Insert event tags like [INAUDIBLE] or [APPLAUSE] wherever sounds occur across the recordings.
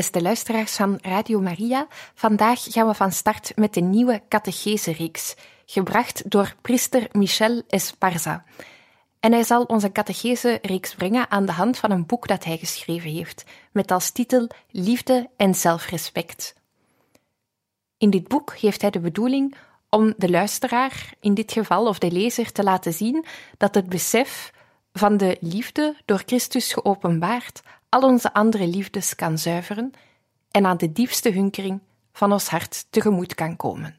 Beste luisteraars van Radio Maria, vandaag gaan we van start met de nieuwe catechese-reeks, gebracht door priester Michel Esparza. En hij zal onze catechese-reeks brengen aan de hand van een boek dat hij geschreven heeft, met als titel Liefde en zelfrespect. In dit boek heeft hij de bedoeling om de luisteraar, in dit geval, of de lezer, te laten zien dat het besef van de liefde door Christus geopenbaard al onze andere liefdes kan zuiveren en aan de diepste hunkering van ons hart tegemoet kan komen.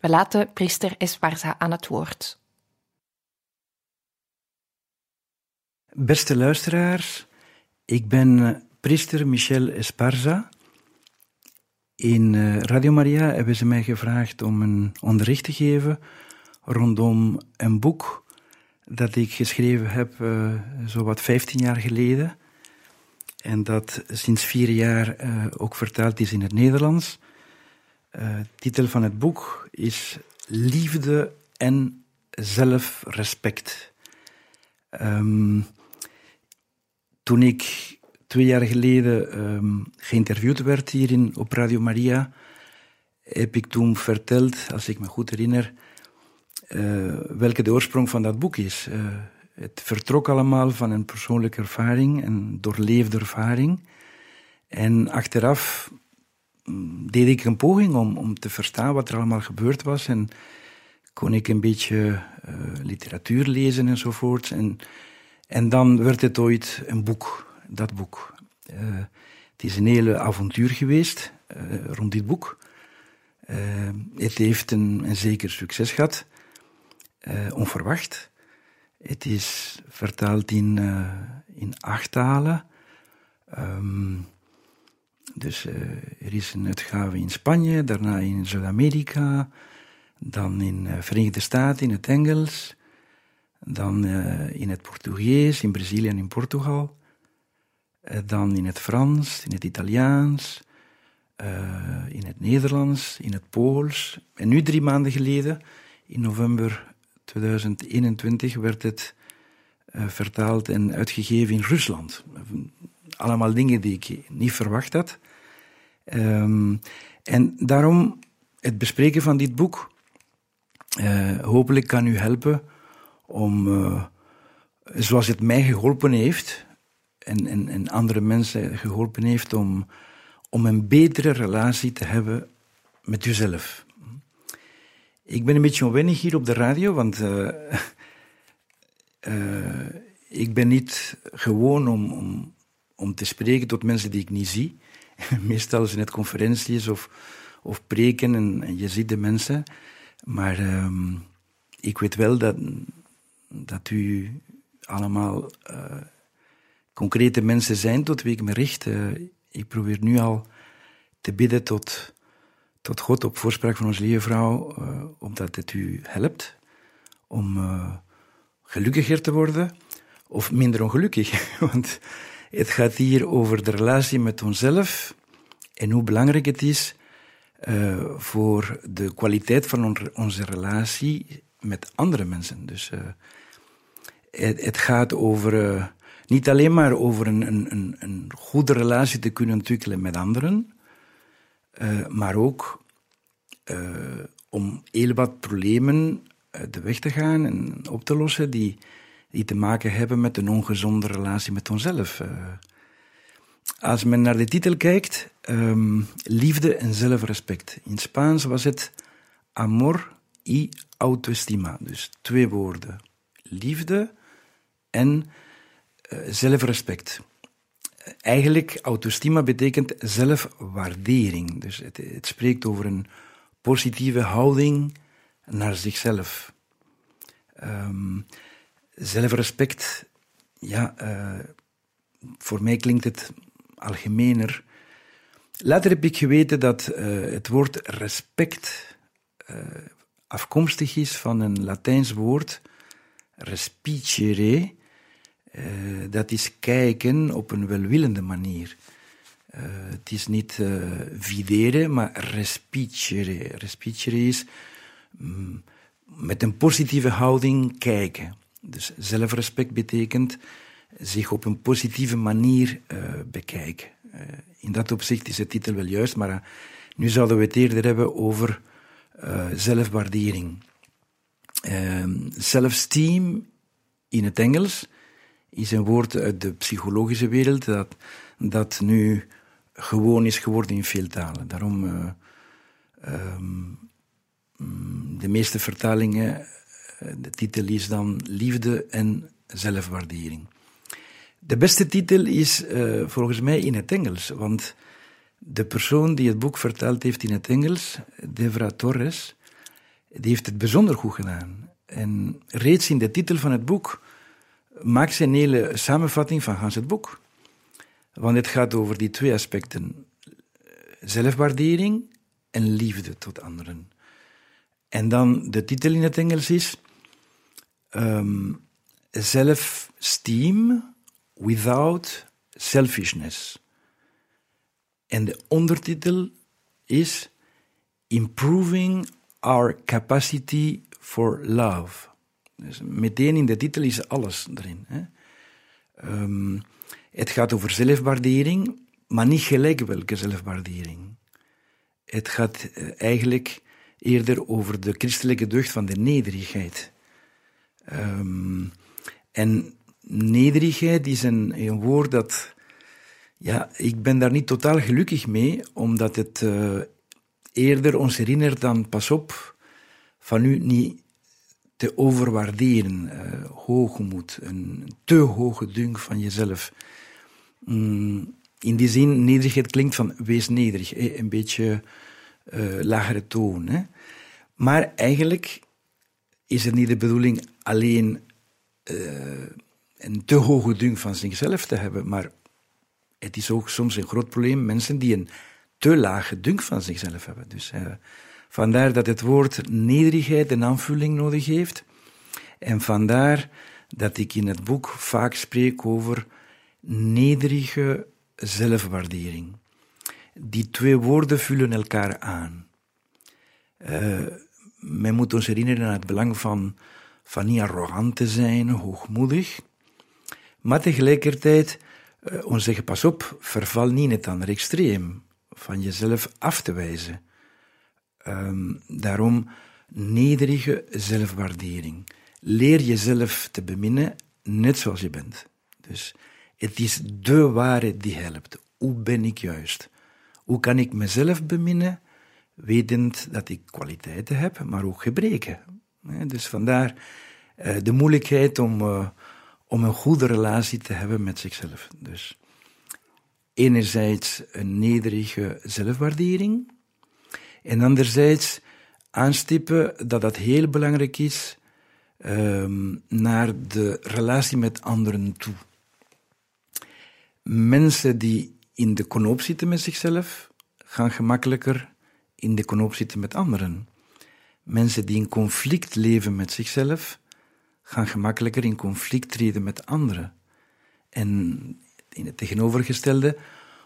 We laten priester Esparza aan het woord. Beste luisteraars, ik ben eh, priester Michel Esparza. In eh, Radio Maria hebben ze mij gevraagd om een onderricht te geven rondom een boek dat ik geschreven heb uh, zo wat 15 jaar geleden en dat sinds vier jaar uh, ook vertaald is in het Nederlands. Uh, titel van het boek is Liefde en zelfrespect. Um, toen ik twee jaar geleden um, geïnterviewd werd hier in, op Radio Maria, heb ik toen verteld, als ik me goed herinner, uh, welke de oorsprong van dat boek is. Het vertrok allemaal van een persoonlijke ervaring, een doorleefde ervaring. En achteraf mm, deed ik een poging om, om te verstaan wat er allemaal gebeurd was. En kon ik een beetje uh, literatuur lezen enzovoort. En, en dan werd het ooit een boek, dat boek. Uh, het is een hele avontuur geweest uh, rond dit boek. het heeft een, een zeker succes gehad, onverwacht. Het is vertaald in, uh, in acht talen. Um, dus uh, er is een uitgave in Spanje, daarna in Zuid-Amerika, dan in de uh, Verenigde Staten in het Engels, dan in het Portugees, in Brazilië en in Portugal, dan in het Frans, in het Italiaans, in het Nederlands, in het Pools. En nu drie maanden geleden, in november 2021 werd het uh, vertaald en uitgegeven in Rusland. Allemaal dingen die ik niet verwacht had. Um, en daarom het bespreken van dit boek uh, hopelijk kan u helpen om, uh, zoals het mij geholpen heeft en, en, en andere mensen geholpen heeft om, om een betere relatie te hebben met uzelf. Ik ben een beetje onwennig hier op de radio, want uh, uh, ik ben niet gewoon om, om, om te spreken tot mensen die ik niet zie. [LAUGHS] Meestal zijn het conferenties of, of preken en, je ziet de mensen. Maar um, ik weet wel dat, dat u allemaal uh, concrete mensen zijn tot wie ik me richt. ik probeer nu al te bidden tot tot God op voorspraak van onze lieve vrouw, uh, omdat het u helpt om uh, gelukkiger te worden of minder ongelukkig. [LAUGHS] Want het gaat hier over de relatie met onszelf en hoe belangrijk het is uh, voor de kwaliteit van on onze relatie met andere mensen. Dus het, het, gaat over niet alleen maar over een, een, een goede relatie te kunnen ontwikkelen met anderen, uh, maar ook uh, om heel wat problemen uit de weg te gaan en op te lossen die, die te maken hebben met een ongezonde relatie met onszelf. Als men naar de titel kijkt, um, liefde en zelfrespect. In Spaans was het amor y autoestima. Dus twee woorden. Liefde en zelfrespect. Eigenlijk, autoestima betekent zelfwaardering. Dus het, het spreekt over een positieve houding naar zichzelf. Um, zelfrespect, ja, uh, voor mij klinkt het algemener. Later heb ik geweten dat uh, het woord respect uh, afkomstig is van een Latijns woord, respicere. Uh, dat is kijken op een welwillende manier. het is niet videren, maar respicere. Respicere is mm, met een positieve houding kijken. Dus zelfrespect betekent zich op een positieve manier uh, bekijken. Uh, in dat opzicht is de titel wel juist, maar uh, nu zouden we het eerder hebben over zelfwaardering. Self-esteem in het Engels is een woord uit de psychologische wereld dat, dat nu gewoon is geworden in veel talen. Daarom um, de meeste vertalingen, de titel is dan liefde en zelfwaardering. De beste titel is uh, volgens mij in het Engels, want de persoon die het boek vertaald heeft in het Engels, Devra Torres, die heeft het bijzonder goed gedaan. En reeds in de titel van het boek ze een hele samenvatting van Hans het boek. Want het gaat over die twee aspecten: zelfwaardering en liefde tot anderen. En dan de titel in het Engels is um, Self-Esteem without selfishness. En de ondertitel is Improving Our Capacity for Love. Dus meteen in de titel is alles erin. Hè. Um, het gaat over zelfwaardering, maar niet gelijk welke zelfwaardering. Het gaat uh, eigenlijk eerder over de christelijke deugd van de nederigheid. Um, en nederigheid is een, een woord dat. Ja, ik ben daar niet totaal gelukkig mee, omdat het uh, eerder ons herinnert dan pas op, van u niet te overwaarderen, uh, hoogmoed, een te hoge dunk van jezelf. Mm, in die zin, nederigheid klinkt van wees nederig, eh, een beetje uh, lagere toon. Hè. Maar eigenlijk is het niet de bedoeling alleen een te hoge dunk van zichzelf te hebben. Maar het is ook soms een groot probleem, mensen die een te lage dunk van zichzelf hebben. Dus vandaar dat het woord nederigheid een aanvulling nodig heeft. En vandaar dat ik in het boek vaak spreek over nederige zelfwaardering. Die twee woorden vullen elkaar aan. Uh, men moet ons herinneren aan het belang van, van niet arrogant te zijn, hoogmoedig, maar tegelijkertijd uh, ons zeggen, pas op, verval niet in het andere extreem, van jezelf af te wijzen. Um, daarom nederige zelfwaardering. Leer jezelf te beminnen, net zoals je bent. Dus het is de waarheid die helpt. Hoe ben ik juist? Hoe kan ik mezelf beminnen, wetend dat ik kwaliteiten heb, maar ook gebreken? Dus vandaar uh, de moeilijkheid om... Uh, om een goede relatie te hebben met zichzelf. Dus enerzijds een nederige zelfwaardering en anderzijds aanstippen dat dat heel belangrijk is um, naar de relatie met anderen toe. Mensen die in de knoop zitten met zichzelf, gaan gemakkelijker in de knoop zitten met anderen. Mensen die in conflict leven met zichzelf, gaan gemakkelijker in conflict treden met anderen. En in het tegenovergestelde,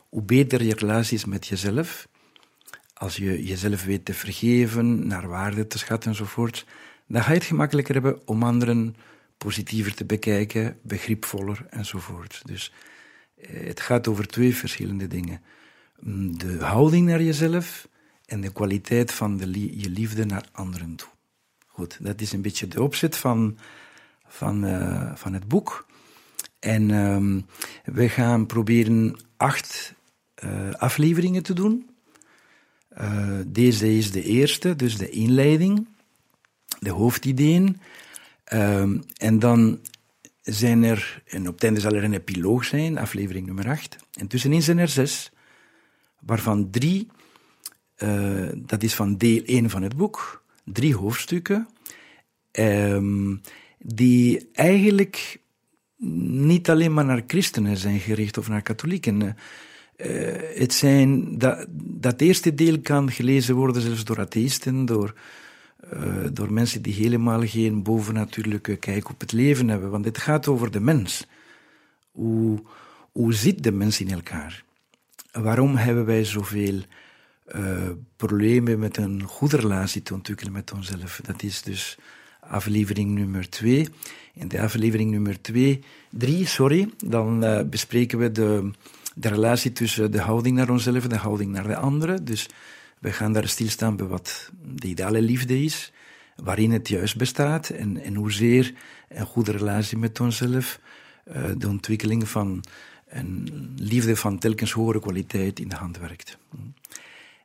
hoe beter je relatie is met jezelf, als je jezelf weet te vergeven, naar waarde te schatten enzovoort, dan ga je het gemakkelijker hebben om anderen positiever te bekijken, begripvoller enzovoort. Dus eh, het gaat over twee verschillende dingen. Mm, de houding naar jezelf en de kwaliteit van de je liefde naar anderen toe. Goed, dat is een beetje de opzet van van, uh, van het boek. En um, we gaan proberen acht uh, afleveringen te doen. Uh, deze is de eerste, dus de inleiding, de hoofdideeën. Uh, en dan zijn er, en op het einde zal er een epiloog zijn, aflevering nummer 8. En tussenin zijn er zes, waarvan drie, uh, dat is van deel 1 van het boek, drie hoofdstukken, um, die eigenlijk niet alleen maar naar christenen zijn gericht of naar katholieken. Uh, het zijn, dat, dat eerste deel kan gelezen worden zelfs door atheïsten, door uh, door mensen die helemaal geen bovennatuurlijke kijk op het leven hebben. Want het gaat over de mens. Hoe, hoe zit de mens in elkaar? Waarom hebben wij zoveel uh, problemen met een goede relatie te ontwikkelen met onszelf? Dat is dus aflevering nummer twee. In de aflevering nummer twee, drie, sorry, dan bespreken we de, de relatie tussen de houding naar onszelf en de houding naar de anderen. Dus we gaan daar stilstaan bij wat de ideale liefde is, waarin het juist bestaat en, en hoezeer een goede relatie met onszelf uh, de ontwikkeling van een liefde van telkens hogere kwaliteit in de hand werkt.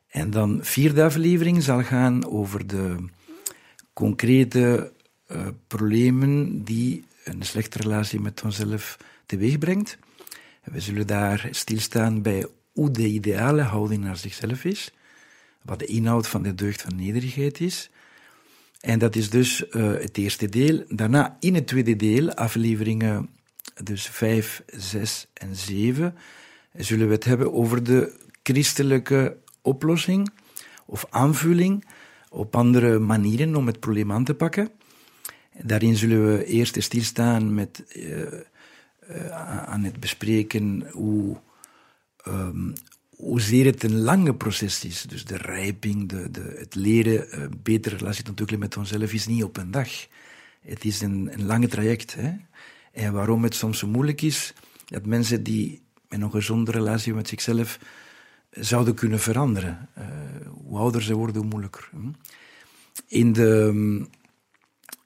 En dan vierde aflevering zal gaan over de concrete uh, problemen die een slechte relatie met onszelf teweeg brengt. We zullen daar stilstaan bij hoe de ideale houding naar zichzelf is wat de inhoud van de deugd van nederigheid is. En dat is dus uh, het eerste deel. Daarna in het tweede deel, afleveringen dus 5, 6 en 7, zullen we het hebben over de christelijke oplossing of aanvulling op andere manieren om het probleem aan te pakken. Daarin zullen we eerst stilstaan met uh, aan het bespreken hoe um, hoezeer het een lange proces is. Dus de rijping, de, de, het leren, uh, betere relatie te ontwikkelen met onszelf is niet op een dag. Het is een, een lange traject. Hè? En waarom het soms zo moeilijk is, dat mensen die met een gezonde relatie met zichzelf zouden kunnen veranderen. Uh, hoe ouder ze worden, hoe moeilijker. Hm? In de um,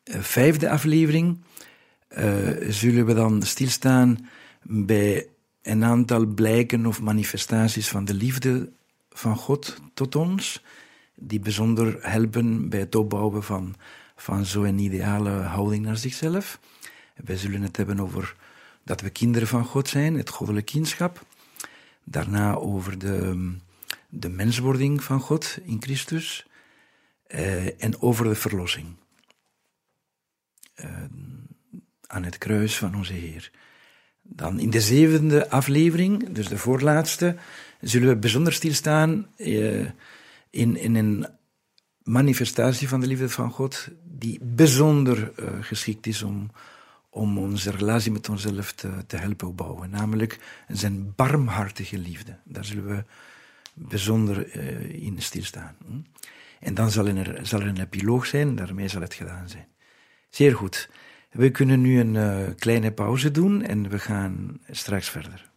vijfde aflevering zullen we dan stilstaan bij een aantal blijken of manifestaties van de liefde van God tot ons, die bijzonder helpen bij het opbouwen van, van zo'n ideale houding naar zichzelf. Wij zullen het hebben over dat we kinderen van God zijn, het goddelijk kindschap. Daarna over de, de menswording van God in Christus. Uh, en over de verlossing. Uh, aan het kruis van onze Heer. Dan in de zevende aflevering, dus de voorlaatste, zullen we bijzonder stilstaan uh, in, in een manifestatie van de liefde van God die bijzonder uh, geschikt is om, om onze relatie met onszelf te, te helpen opbouwen. Namelijk zijn barmhartige liefde. Daar zullen we bijzonder uh, in stilstaan. Hm? En dan zal er, zal er een epiloog zijn, daarmee zal het gedaan zijn. Zeer goed. We kunnen nu een uh, kleine pauze doen en we gaan straks verder.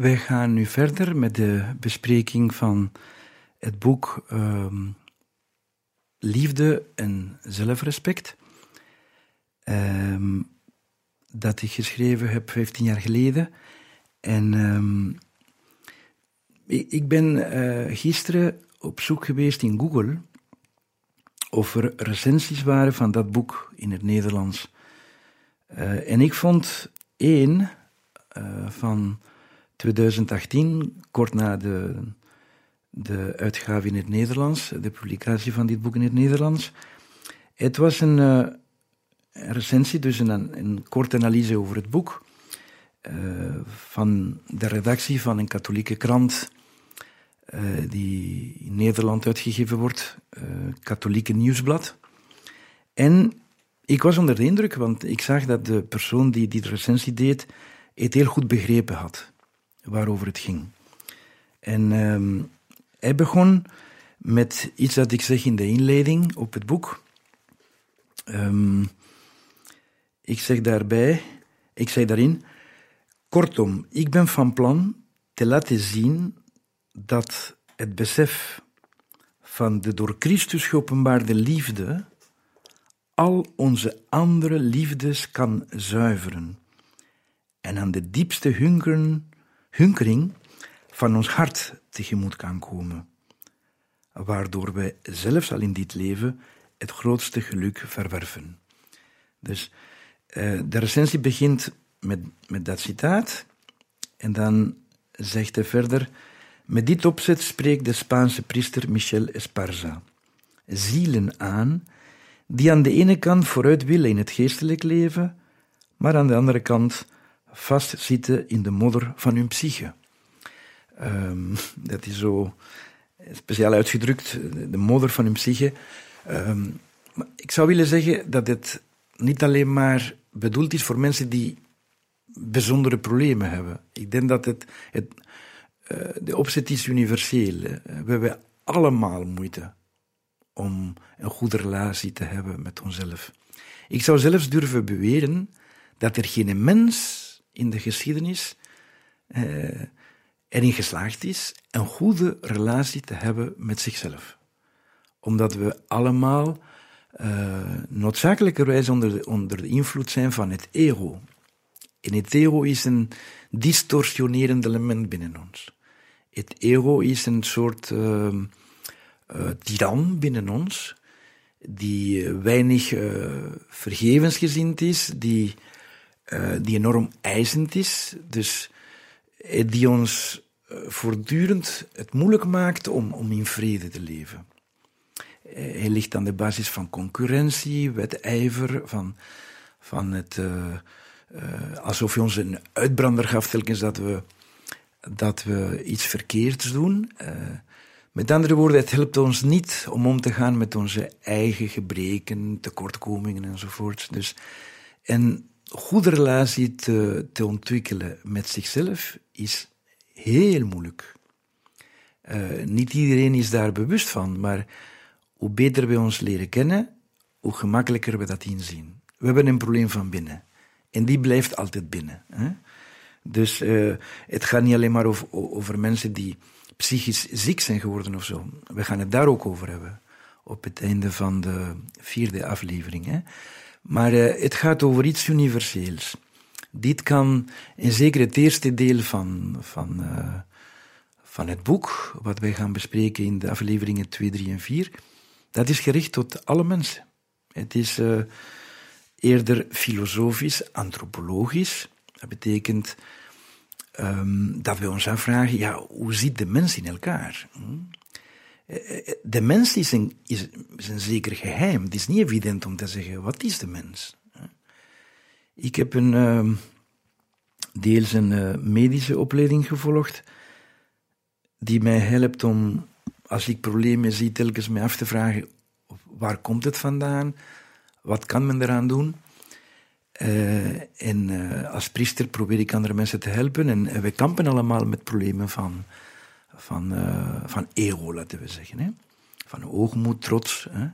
Wij gaan nu verder met de bespreking van het boek ehm, Liefde en Zelfrespect. Ehm, dat ik geschreven heb 15 jaar geleden. En ehm, ik, ben uh, gisteren op zoek geweest in Google of er recensies waren van dat boek in het Nederlands. Uh, en ik vond één uh, van 2018, kort na de, de uitgave in het Nederlands, de publicatie van dit boek in het Nederlands. Het was een, uh, recensie, dus een, een korte analyse over het boek. Uh, van de redactie van een katholieke krant uh, die in Nederland uitgegeven wordt, Katholieke Nieuwsblad. En ik was onder de indruk, want ik zag dat de persoon die die recensie deed, het heel goed begrepen had waarover het ging. En uh, hij begon met iets dat ik zeg in de inleiding op het boek. Um, ik zeg daarbij, ik zeg daarin, kortom, ik ben van plan te laten zien dat het besef van de door Christus geopenbaarde liefde al onze andere liefdes kan zuiveren en aan de diepste hunkeren hunkering van ons hart tegemoet kan komen, waardoor wij zelfs al in dit leven het grootste geluk verwerven. Dus uh, de recensie begint met, met dat citaat en dan zegt hij verder, met dit opzet spreekt de Spaanse priester Michel Esparza zielen aan die aan de ene kant vooruit willen in het geestelijk leven, maar aan de andere kant vastzitten in de modder van hun psyche. Um, dat is zo speciaal uitgedrukt, de modder van hun psyche. Um, ik zou willen zeggen dat het niet alleen maar bedoeld is voor mensen die bijzondere problemen hebben. Ik denk dat het, het uh, de opzet is universeel. We hebben allemaal moeite om een goede relatie te hebben met onszelf. Ik zou zelfs durven beweren dat er geen mens in de geschiedenis uh, erin geslaagd is een goede relatie te hebben met zichzelf. Omdat we allemaal uh, noodzakelijkerwijs onder de, onder de invloed zijn van het ego. En het ego is een distorsionerend element binnen ons. Het ego is een soort uh, uh, tiran binnen ons, die weinig vergevensgezind is, die uh, die enorm eisend is, dus uh, die ons uh, voortdurend het moeilijk maakt om, om in vrede te leven. hij ligt aan de basis van concurrentie, wedijver, van, van het, alsof hij ons een uitbrander gaf telkens dat we, dat we iets verkeerds doen. Met andere woorden, het helpt ons niet om om te gaan met onze eigen gebreken, tekortkomingen enzovoort. Dus, en goede relatie te, te ontwikkelen met zichzelf is heel moeilijk. Uh, niet iedereen is daar bewust van, maar hoe beter we ons leren kennen, hoe gemakkelijker we dat inzien. We hebben een probleem van binnen. En die blijft altijd binnen. Hè? Dus uh, het gaat niet alleen maar over, over mensen die psychisch ziek zijn geworden of zo. We gaan het daar ook over hebben. Op het einde van de vierde aflevering. Hè? Maar uh, het gaat over iets universeels. Dit kan, en zeker het eerste deel van, van, uh, van het boek, wat wij gaan bespreken in de afleveringen 2, 3 en 4, dat is gericht tot alle mensen. Het is uh, eerder filosofisch, antropologisch. Dat betekent um, dat we ons afvragen, ja, hoe zit de mens in elkaar? Hm? De mens is een, is, een zeker geheim. Het is niet evident om te zeggen, wat is de mens? Ik heb een, uh, deels een uh, medische opleiding gevolgd, die mij helpt om, als ik problemen zie, telkens mij af te vragen, waar komt het vandaan? Wat kan men eraan doen? Uh, en uh, als priester probeer ik andere mensen te helpen. En, en we kampen allemaal met problemen van van, uh, van ego, laten we zeggen. Hè? Van hoogmoed, trots. Hè?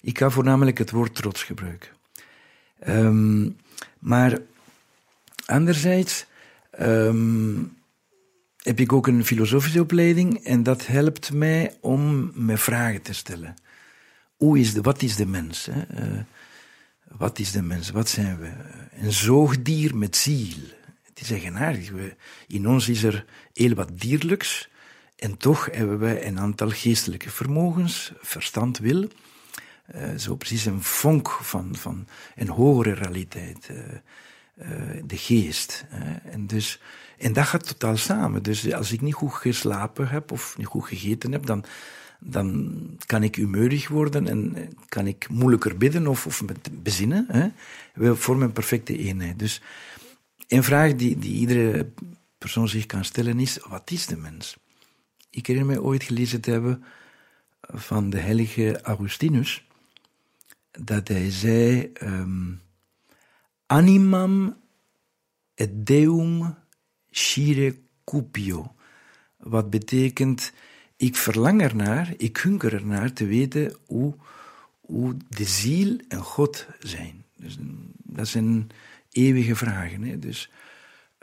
Ik ga voornamelijk het woord trots gebruiken. Um, maar anderzijds, um, heb ik ook een filosofische opleiding en dat helpt mij om me vragen te stellen. Hoe is de, wat is de mens? Hè? Uh, wat is de mens? Wat zijn we? Een zoogdier met ziel. Het is eigenaardig. In ons is er heel wat dierlijks en toch hebben wij een aantal geestelijke vermogens, verstand, wil. Uh, zo precies een vonk van, van een hogere realiteit. Uh, uh, de geest. En, dus, en dat gaat totaal samen. Dus als ik niet goed geslapen heb of niet goed gegeten heb, dan, dan kan ik humeurig worden en kan ik moeilijker bidden of, of bezinnen. Hè? We vormen een perfecte eenheid. Dus een vraag die, die iedere persoon zich kan stellen is, wat is de mens? Ik herinner mij ooit gelezen te hebben van de heilige Augustinus, dat hij zei, um, animam et deum scire cupio, wat betekent, ik verlang ernaar, ik hunker ernaar te weten hoe, hoe de ziel en God zijn. Dus, dat zijn eeuwige vragen. Hè? Dus,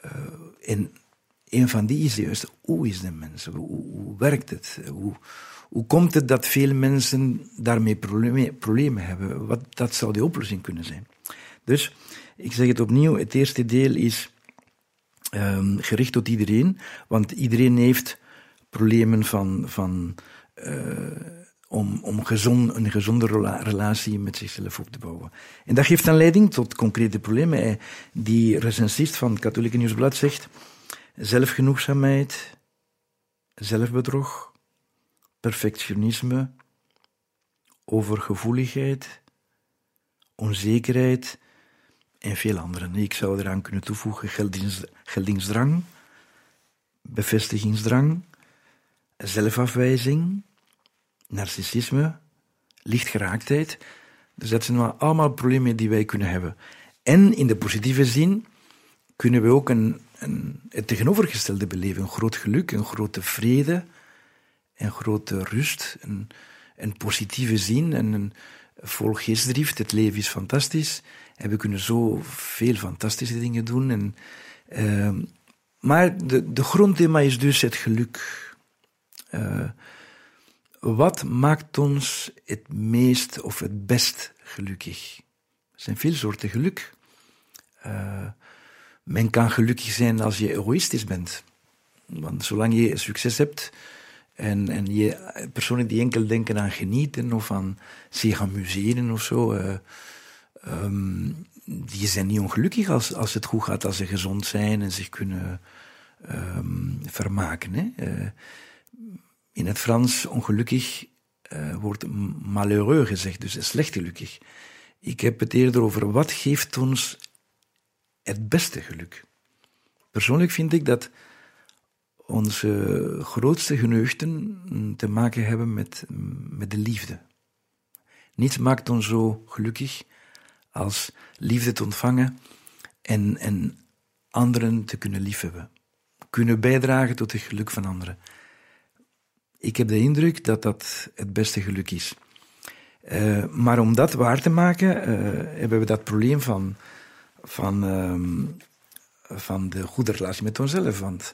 uh, en een van die is juist, hoe is de mens? Hoe, hoe werkt het? Hoe, hoe komt het dat veel mensen daarmee problemen, problemen hebben? Wat, dat zou de oplossing kunnen zijn. Dus, ik zeg het opnieuw, het eerste deel is um, gericht tot iedereen, want iedereen heeft problemen van, van uh, om, om gezond, een gezonde relatie met zichzelf op te bouwen. En dat geeft aanleiding tot concrete problemen. Die recensist van het Katholieke Nieuwsblad zegt zelfgenoegzaamheid, zelfbedrog, perfectionisme, overgevoeligheid, onzekerheid en veel andere. Ik zou eraan kunnen toevoegen geldingsdrang, bevestigingsdrang, zelfafwijzing, narcissisme, lichtgeraaktheid. Dus dat zijn allemaal problemen die wij kunnen hebben. En in de positieve zin kunnen we ook een, het tegenovergestelde beleven. Een groot geluk, een grote vrede, een grote rust, een, positieve zin en een vol geestdrift. Het leven is fantastisch. En we kunnen zo veel fantastische dingen doen. En, uh, maar de, de grondthema is dus het geluk. Uh, wat maakt ons het meest of het best gelukkig? Er zijn veel soorten geluk. Uh, men kan gelukkig zijn als je egoïstisch bent. Want zolang je succes hebt en, en je personen die enkel denken aan genieten of aan zich amuseren of zo, uh, um, die zijn niet ongelukkig als, als het goed gaat, als ze gezond zijn en zich kunnen um, vermaken. Hè? Uh, in het Frans ongelukkig uh, wordt malheureux gezegd, dus slecht gelukkig. Ik heb het eerder over wat geeft ons het beste geluk. Persoonlijk vind ik dat onze grootste geneugten te maken hebben met, met de liefde. Niets maakt ons zo gelukkig als liefde te ontvangen en, en anderen te kunnen liefhebben. Kunnen bijdragen tot het geluk van anderen. Ik heb de indruk dat dat het beste geluk is. Uh, maar om dat waar te maken, uh, hebben we dat probleem van, van, uh, van de goede relatie met onszelf. Want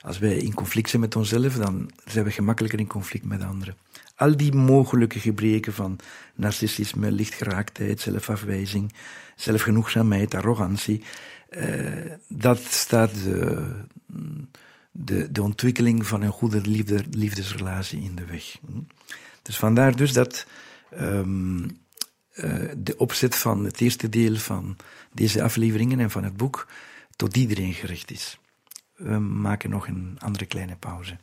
als wij in conflict zijn met onszelf, dan zijn we gemakkelijker in conflict met anderen. Al die mogelijke gebreken van narcissisme, lichtgeraaktheid, zelfafwijzing, zelfgenoegzaamheid, arrogantie, uh, dat staat de, de, de ontwikkeling van een goede liefde, liefdesrelatie in de weg. Dus vandaar dus dat uh, de opzet van het eerste deel van deze afleveringen en van het boek tot iedereen gericht is. We maken nog een andere kleine pauze.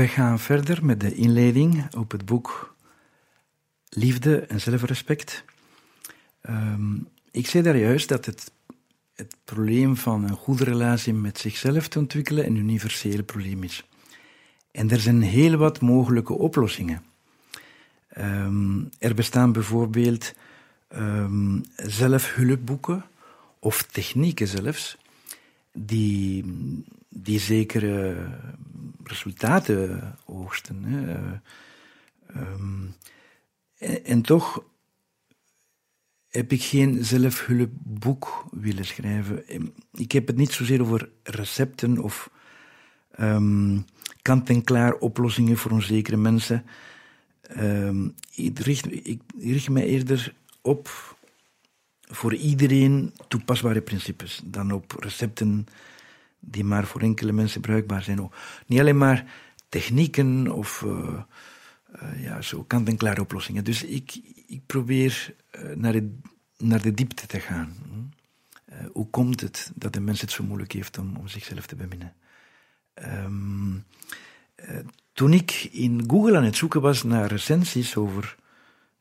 We gaan verder met de inleiding op het boek Liefde en Zelfrespect. Um, ik zei daar juist dat het, het probleem van een goede relatie met zichzelf te ontwikkelen een universeel probleem is. En er zijn heel wat mogelijke oplossingen. Um, er bestaan bijvoorbeeld um, zelfhulpboeken of technieken zelfs, die, die zekere resultaten oogsten. Hè. Um, en, toch heb ik geen zelfhulpboek willen schrijven. Ik heb het niet zozeer over recepten of um, kant-en-klaar oplossingen voor onzekere mensen. Ik, richt, ik richt mij eerder op voor iedereen toepasbare principes dan op recepten die maar voor enkele mensen bruikbaar zijn. Niet alleen maar technieken of uh, uh, ja, zo kant-en-klaar oplossingen. Dus ik, ik probeer uh, naar, de, naar de diepte te gaan. hoe komt het dat de mens het zo moeilijk heeft om, om zichzelf te beminnen? Um, toen ik in Google aan het zoeken was naar recensies over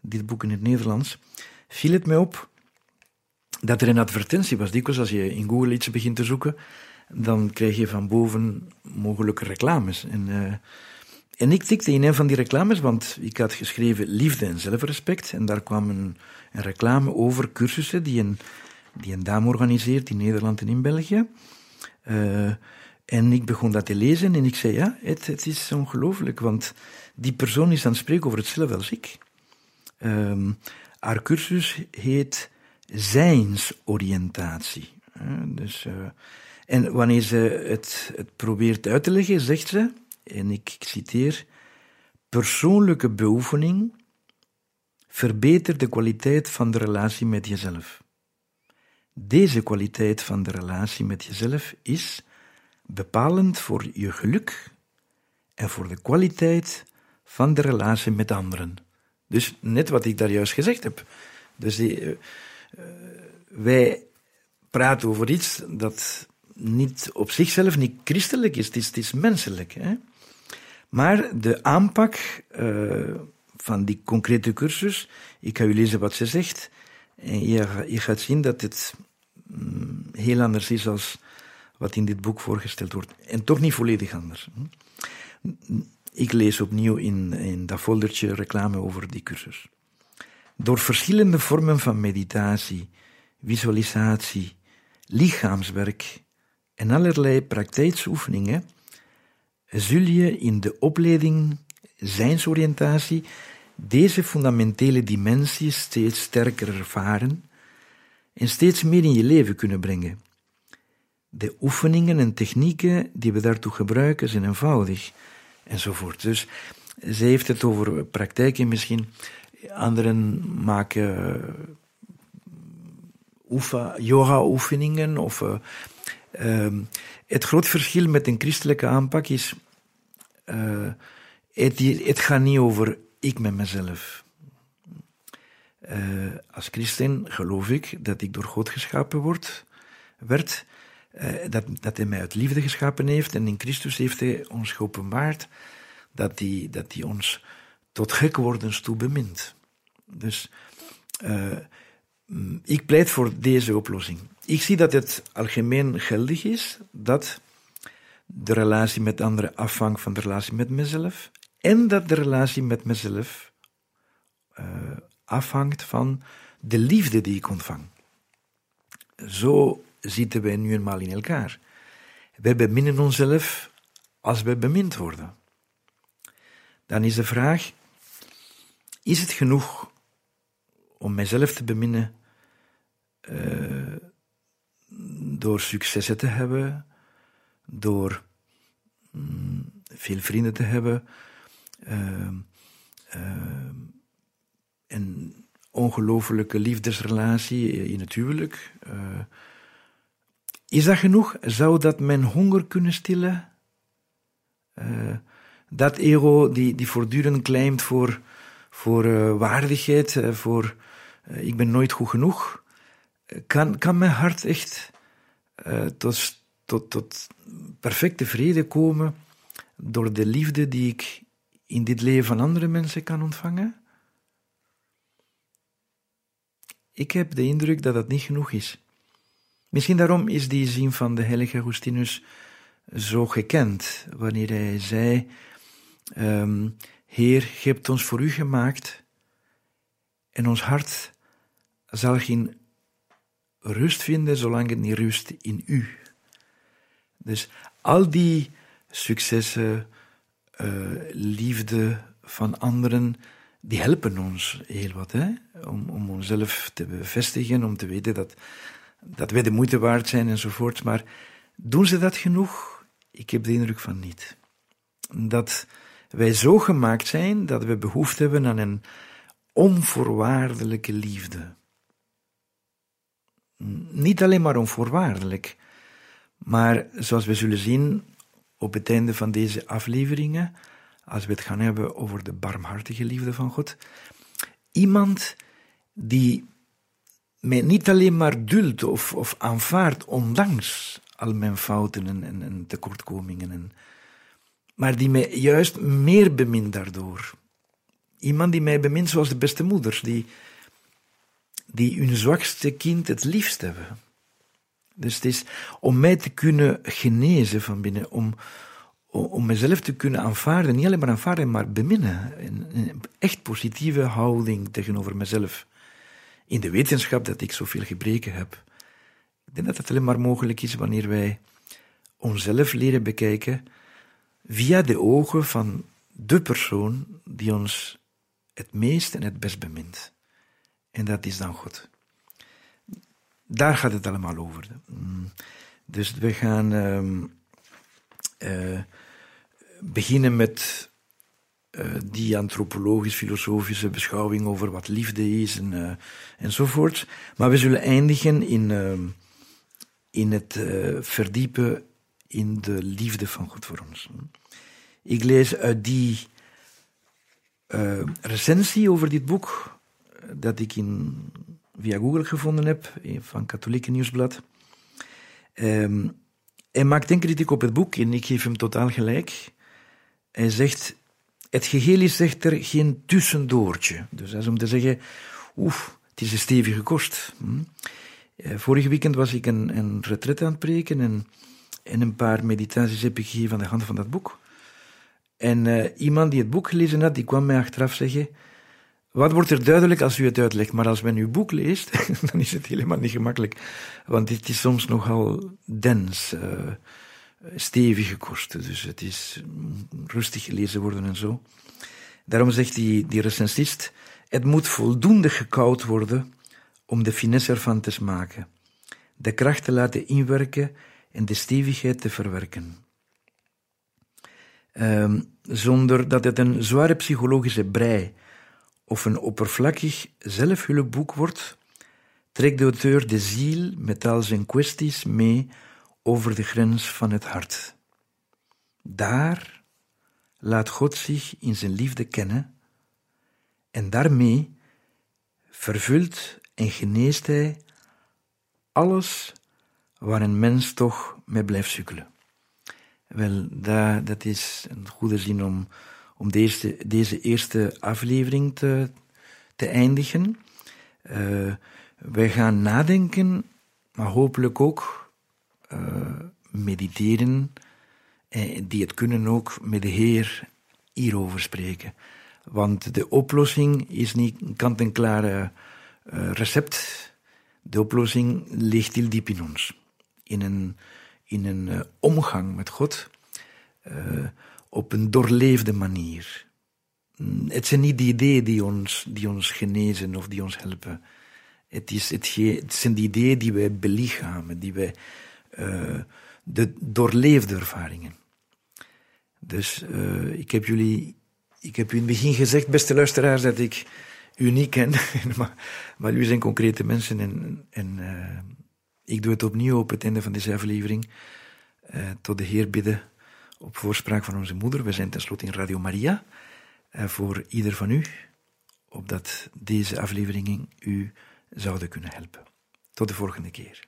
dit boek in het Nederlands, viel het mij op dat er een advertentie was. Dikwijls als je in Google iets begint te zoeken, dan krijg je van boven mogelijke reclames. En, uh, en ik tikte in een van die reclames, want ik had geschreven liefde en zelfrespect. En daar kwam een, reclame over cursussen die een, die een dame organiseert in Nederland en in België. Uh, en ik begon dat te lezen en ik zei, ja, het, het is ongelooflijk, want die persoon is aan het spreken over hetzelfde als ik. Um, haar cursus heet zijnsoriëntatie. Dus, uh, en wanneer ze het, het probeert uit te leggen, zegt ze, en ik, citeer, persoonlijke beoefening verbetert de kwaliteit van de relatie met jezelf. Deze kwaliteit van de relatie met jezelf is bepalend voor je geluk en voor de kwaliteit van de relatie met anderen. Dus net wat ik daar juist gezegd heb. Dus die, uh, wij praten over iets dat niet op zichzelf niet christelijk is, het is, menselijk. Hè? Maar de aanpak uh, van die concrete cursus, ik ga u lezen wat ze zegt, en je, je gaat zien dat het mm, heel anders is als wat in dit boek voorgesteld wordt. En toch niet volledig anders. Ik lees opnieuw in, in dat foldertje reclame over die cursus. Door verschillende vormen van meditatie, visualisatie, lichaamswerk en allerlei praktijksoefeningen zul je in de opleiding zijnsoriëntatie deze fundamentele dimensie steeds sterker ervaren en steeds meer in je leven kunnen brengen. De oefeningen en technieken die we daartoe gebruiken zijn eenvoudig enzovoort. Dus zij heeft het over praktijken misschien. Anderen maken uh, yoga-oefeningen. Of, uh, het groot verschil met een christelijke aanpak is. Uh, het, het gaat niet over ik met mezelf. Uh, als christen geloof ik dat ik door God geschapen word, werd. Uh, dat, dat hij mij uit liefde geschapen heeft en in Christus heeft hij ons geopenbaard dat hij, dat hij ons tot gek wordens toe bemint. Dus ik pleit voor deze oplossing. Ik zie dat het algemeen geldig is dat de relatie met anderen afhangt van de relatie met mezelf en dat de relatie met mezelf uh, afhangt van de liefde die ik ontvang. Zo zitten wij nu eenmaal in elkaar. Wij beminnen onszelf als wij bemind worden. Dan is de vraag: is het genoeg om mijzelf te beminnen uh, door successen te hebben, door mm, veel vrienden te hebben, uh, een ongelofelijke liefdesrelatie in het huwelijk? is dat genoeg? Zou dat mijn honger kunnen stillen? dat ego die, die voortdurend claimt voor, voor uh, waardigheid, voor ik ben nooit goed genoeg, kan, kan mijn hart echt tot, tot, tot perfecte vrede komen door de liefde die ik in dit leven van andere mensen kan ontvangen? Ik heb de indruk dat dat niet genoeg is. Misschien daarom is die zin van de heilige Augustinus zo gekend, wanneer hij zei, um, Heer, je hebt ons voor u gemaakt en ons hart zal geen rust vinden zolang het niet rust in u. Dus al die successen, uh, liefde van anderen, die helpen ons heel wat, hè? Om, om onszelf te bevestigen, om te weten dat, dat wij de moeite waard zijn enzovoort. Maar doen ze dat genoeg? Ik heb de indruk van niet. Dat wij zo gemaakt zijn dat we behoefte hebben aan een onvoorwaardelijke liefde. Niet alleen maar onvoorwaardelijk, maar zoals we zullen zien op het einde van deze afleveringen, als we het gaan hebben over de barmhartige liefde van God, iemand die mij niet alleen maar duldt of, of aanvaardt, ondanks al mijn fouten en, en, en tekortkomingen, en, maar die mij juist meer bemint daardoor. Iemand die mij bemint zoals de beste moeders, die, die hun zwakste kind het liefst hebben. Dus het is om mij te kunnen genezen van binnen, om, om mezelf te kunnen aanvaarden, niet alleen maar aanvaarden, maar beminnen. Een, een echt positieve houding tegenover mezelf. In de wetenschap dat ik zoveel gebreken heb. Ik denk dat dat alleen maar mogelijk is wanneer wij onszelf leren bekijken via de ogen van de persoon die ons het meest en het best bemint. En dat is dan God. Daar gaat het allemaal over. Mm. Dus we gaan uh, uh, beginnen met uh, die antropologisch-filosofische beschouwing over wat liefde is en, uh, enzovoort. Maar we zullen eindigen in, ehm, in het verdiepen in de liefde van God voor ons. Ik lees uit die recensie over dit boek dat ik in, via Google gevonden heb, van Katholieke Nieuwsblad. Um, hij maakt een kritiek op het boek en ik geef hem totaal gelijk. Hij zegt, het geheel is echter geen tussendoortje. Dus dat is om te zeggen, oef, het is een stevige kost. Hm? Eh, vorige weekend was ik een, een retret aan het preken en, en een paar meditaties heb ik gegeven aan de hand van dat boek. En uh, iemand die het boek gelezen had, die kwam mij achteraf zeggen, wat wordt er duidelijk als u het uitlegt? Maar als men uw boek leest, [LAUGHS] dan is het helemaal niet gemakkelijk. Want het is soms nogal dens, uh, stevige kosten. Dus het is rustig gelezen worden en zo. Daarom zegt die, die recensist, het moet voldoende gekoud worden om de finesse ervan te smaken. De kracht te laten inwerken en de stevigheid te verwerken. Um, zonder dat het een zware psychologische brei of een oppervlakkig zelfhulpboek wordt, trekt de auteur de ziel met al zijn kwesties mee over de grens van het hart. Daar laat God zich in zijn liefde kennen en daarmee vervult en geneest hij alles waar een mens toch mee blijft sukkelen. Wel, dat, dat is een goede zin om om deze, deze eerste aflevering te, te eindigen. Uh, wij gaan nadenken, maar hopelijk ook uh, mediteren, en die het kunnen ook met de Heer hierover spreken. Want de oplossing is niet een kant-en-klare recept. De oplossing ligt heel diep in ons. In een, in een omgang met God op een doorleefde manier. Het zijn niet de ideeën die ons, die ons genezen of die ons helpen. Het, is het, het zijn de ideeën die wij belichamen, die wij, uh, de doorleefde ervaringen. Dus uh, ik heb jullie, ik heb u in het begin gezegd, beste luisteraars, dat ik u niet ken, [LAUGHS] maar, maar u zijn concrete mensen en, en uh, ik doe het opnieuw op het einde van deze aflevering. tot de Heer bidden op voorspraak van onze moeder. We zijn tenslotte in Radio Maria. Uh, voor ieder van u, opdat deze afleveringen u zouden kunnen helpen. Tot de volgende keer.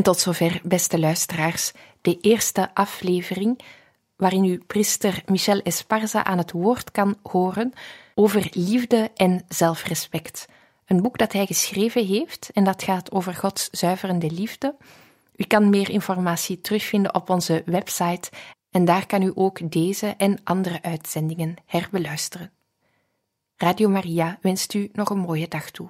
En tot zover, beste luisteraars, de eerste aflevering waarin u priester Michel Esparza aan het woord kan horen over liefde en zelfrespect. Een boek dat hij geschreven heeft en dat gaat over Gods zuiverende liefde. U kan meer informatie terugvinden op onze website en daar kan u ook deze en andere uitzendingen herbeluisteren. Radio Maria wenst u nog een mooie dag toe.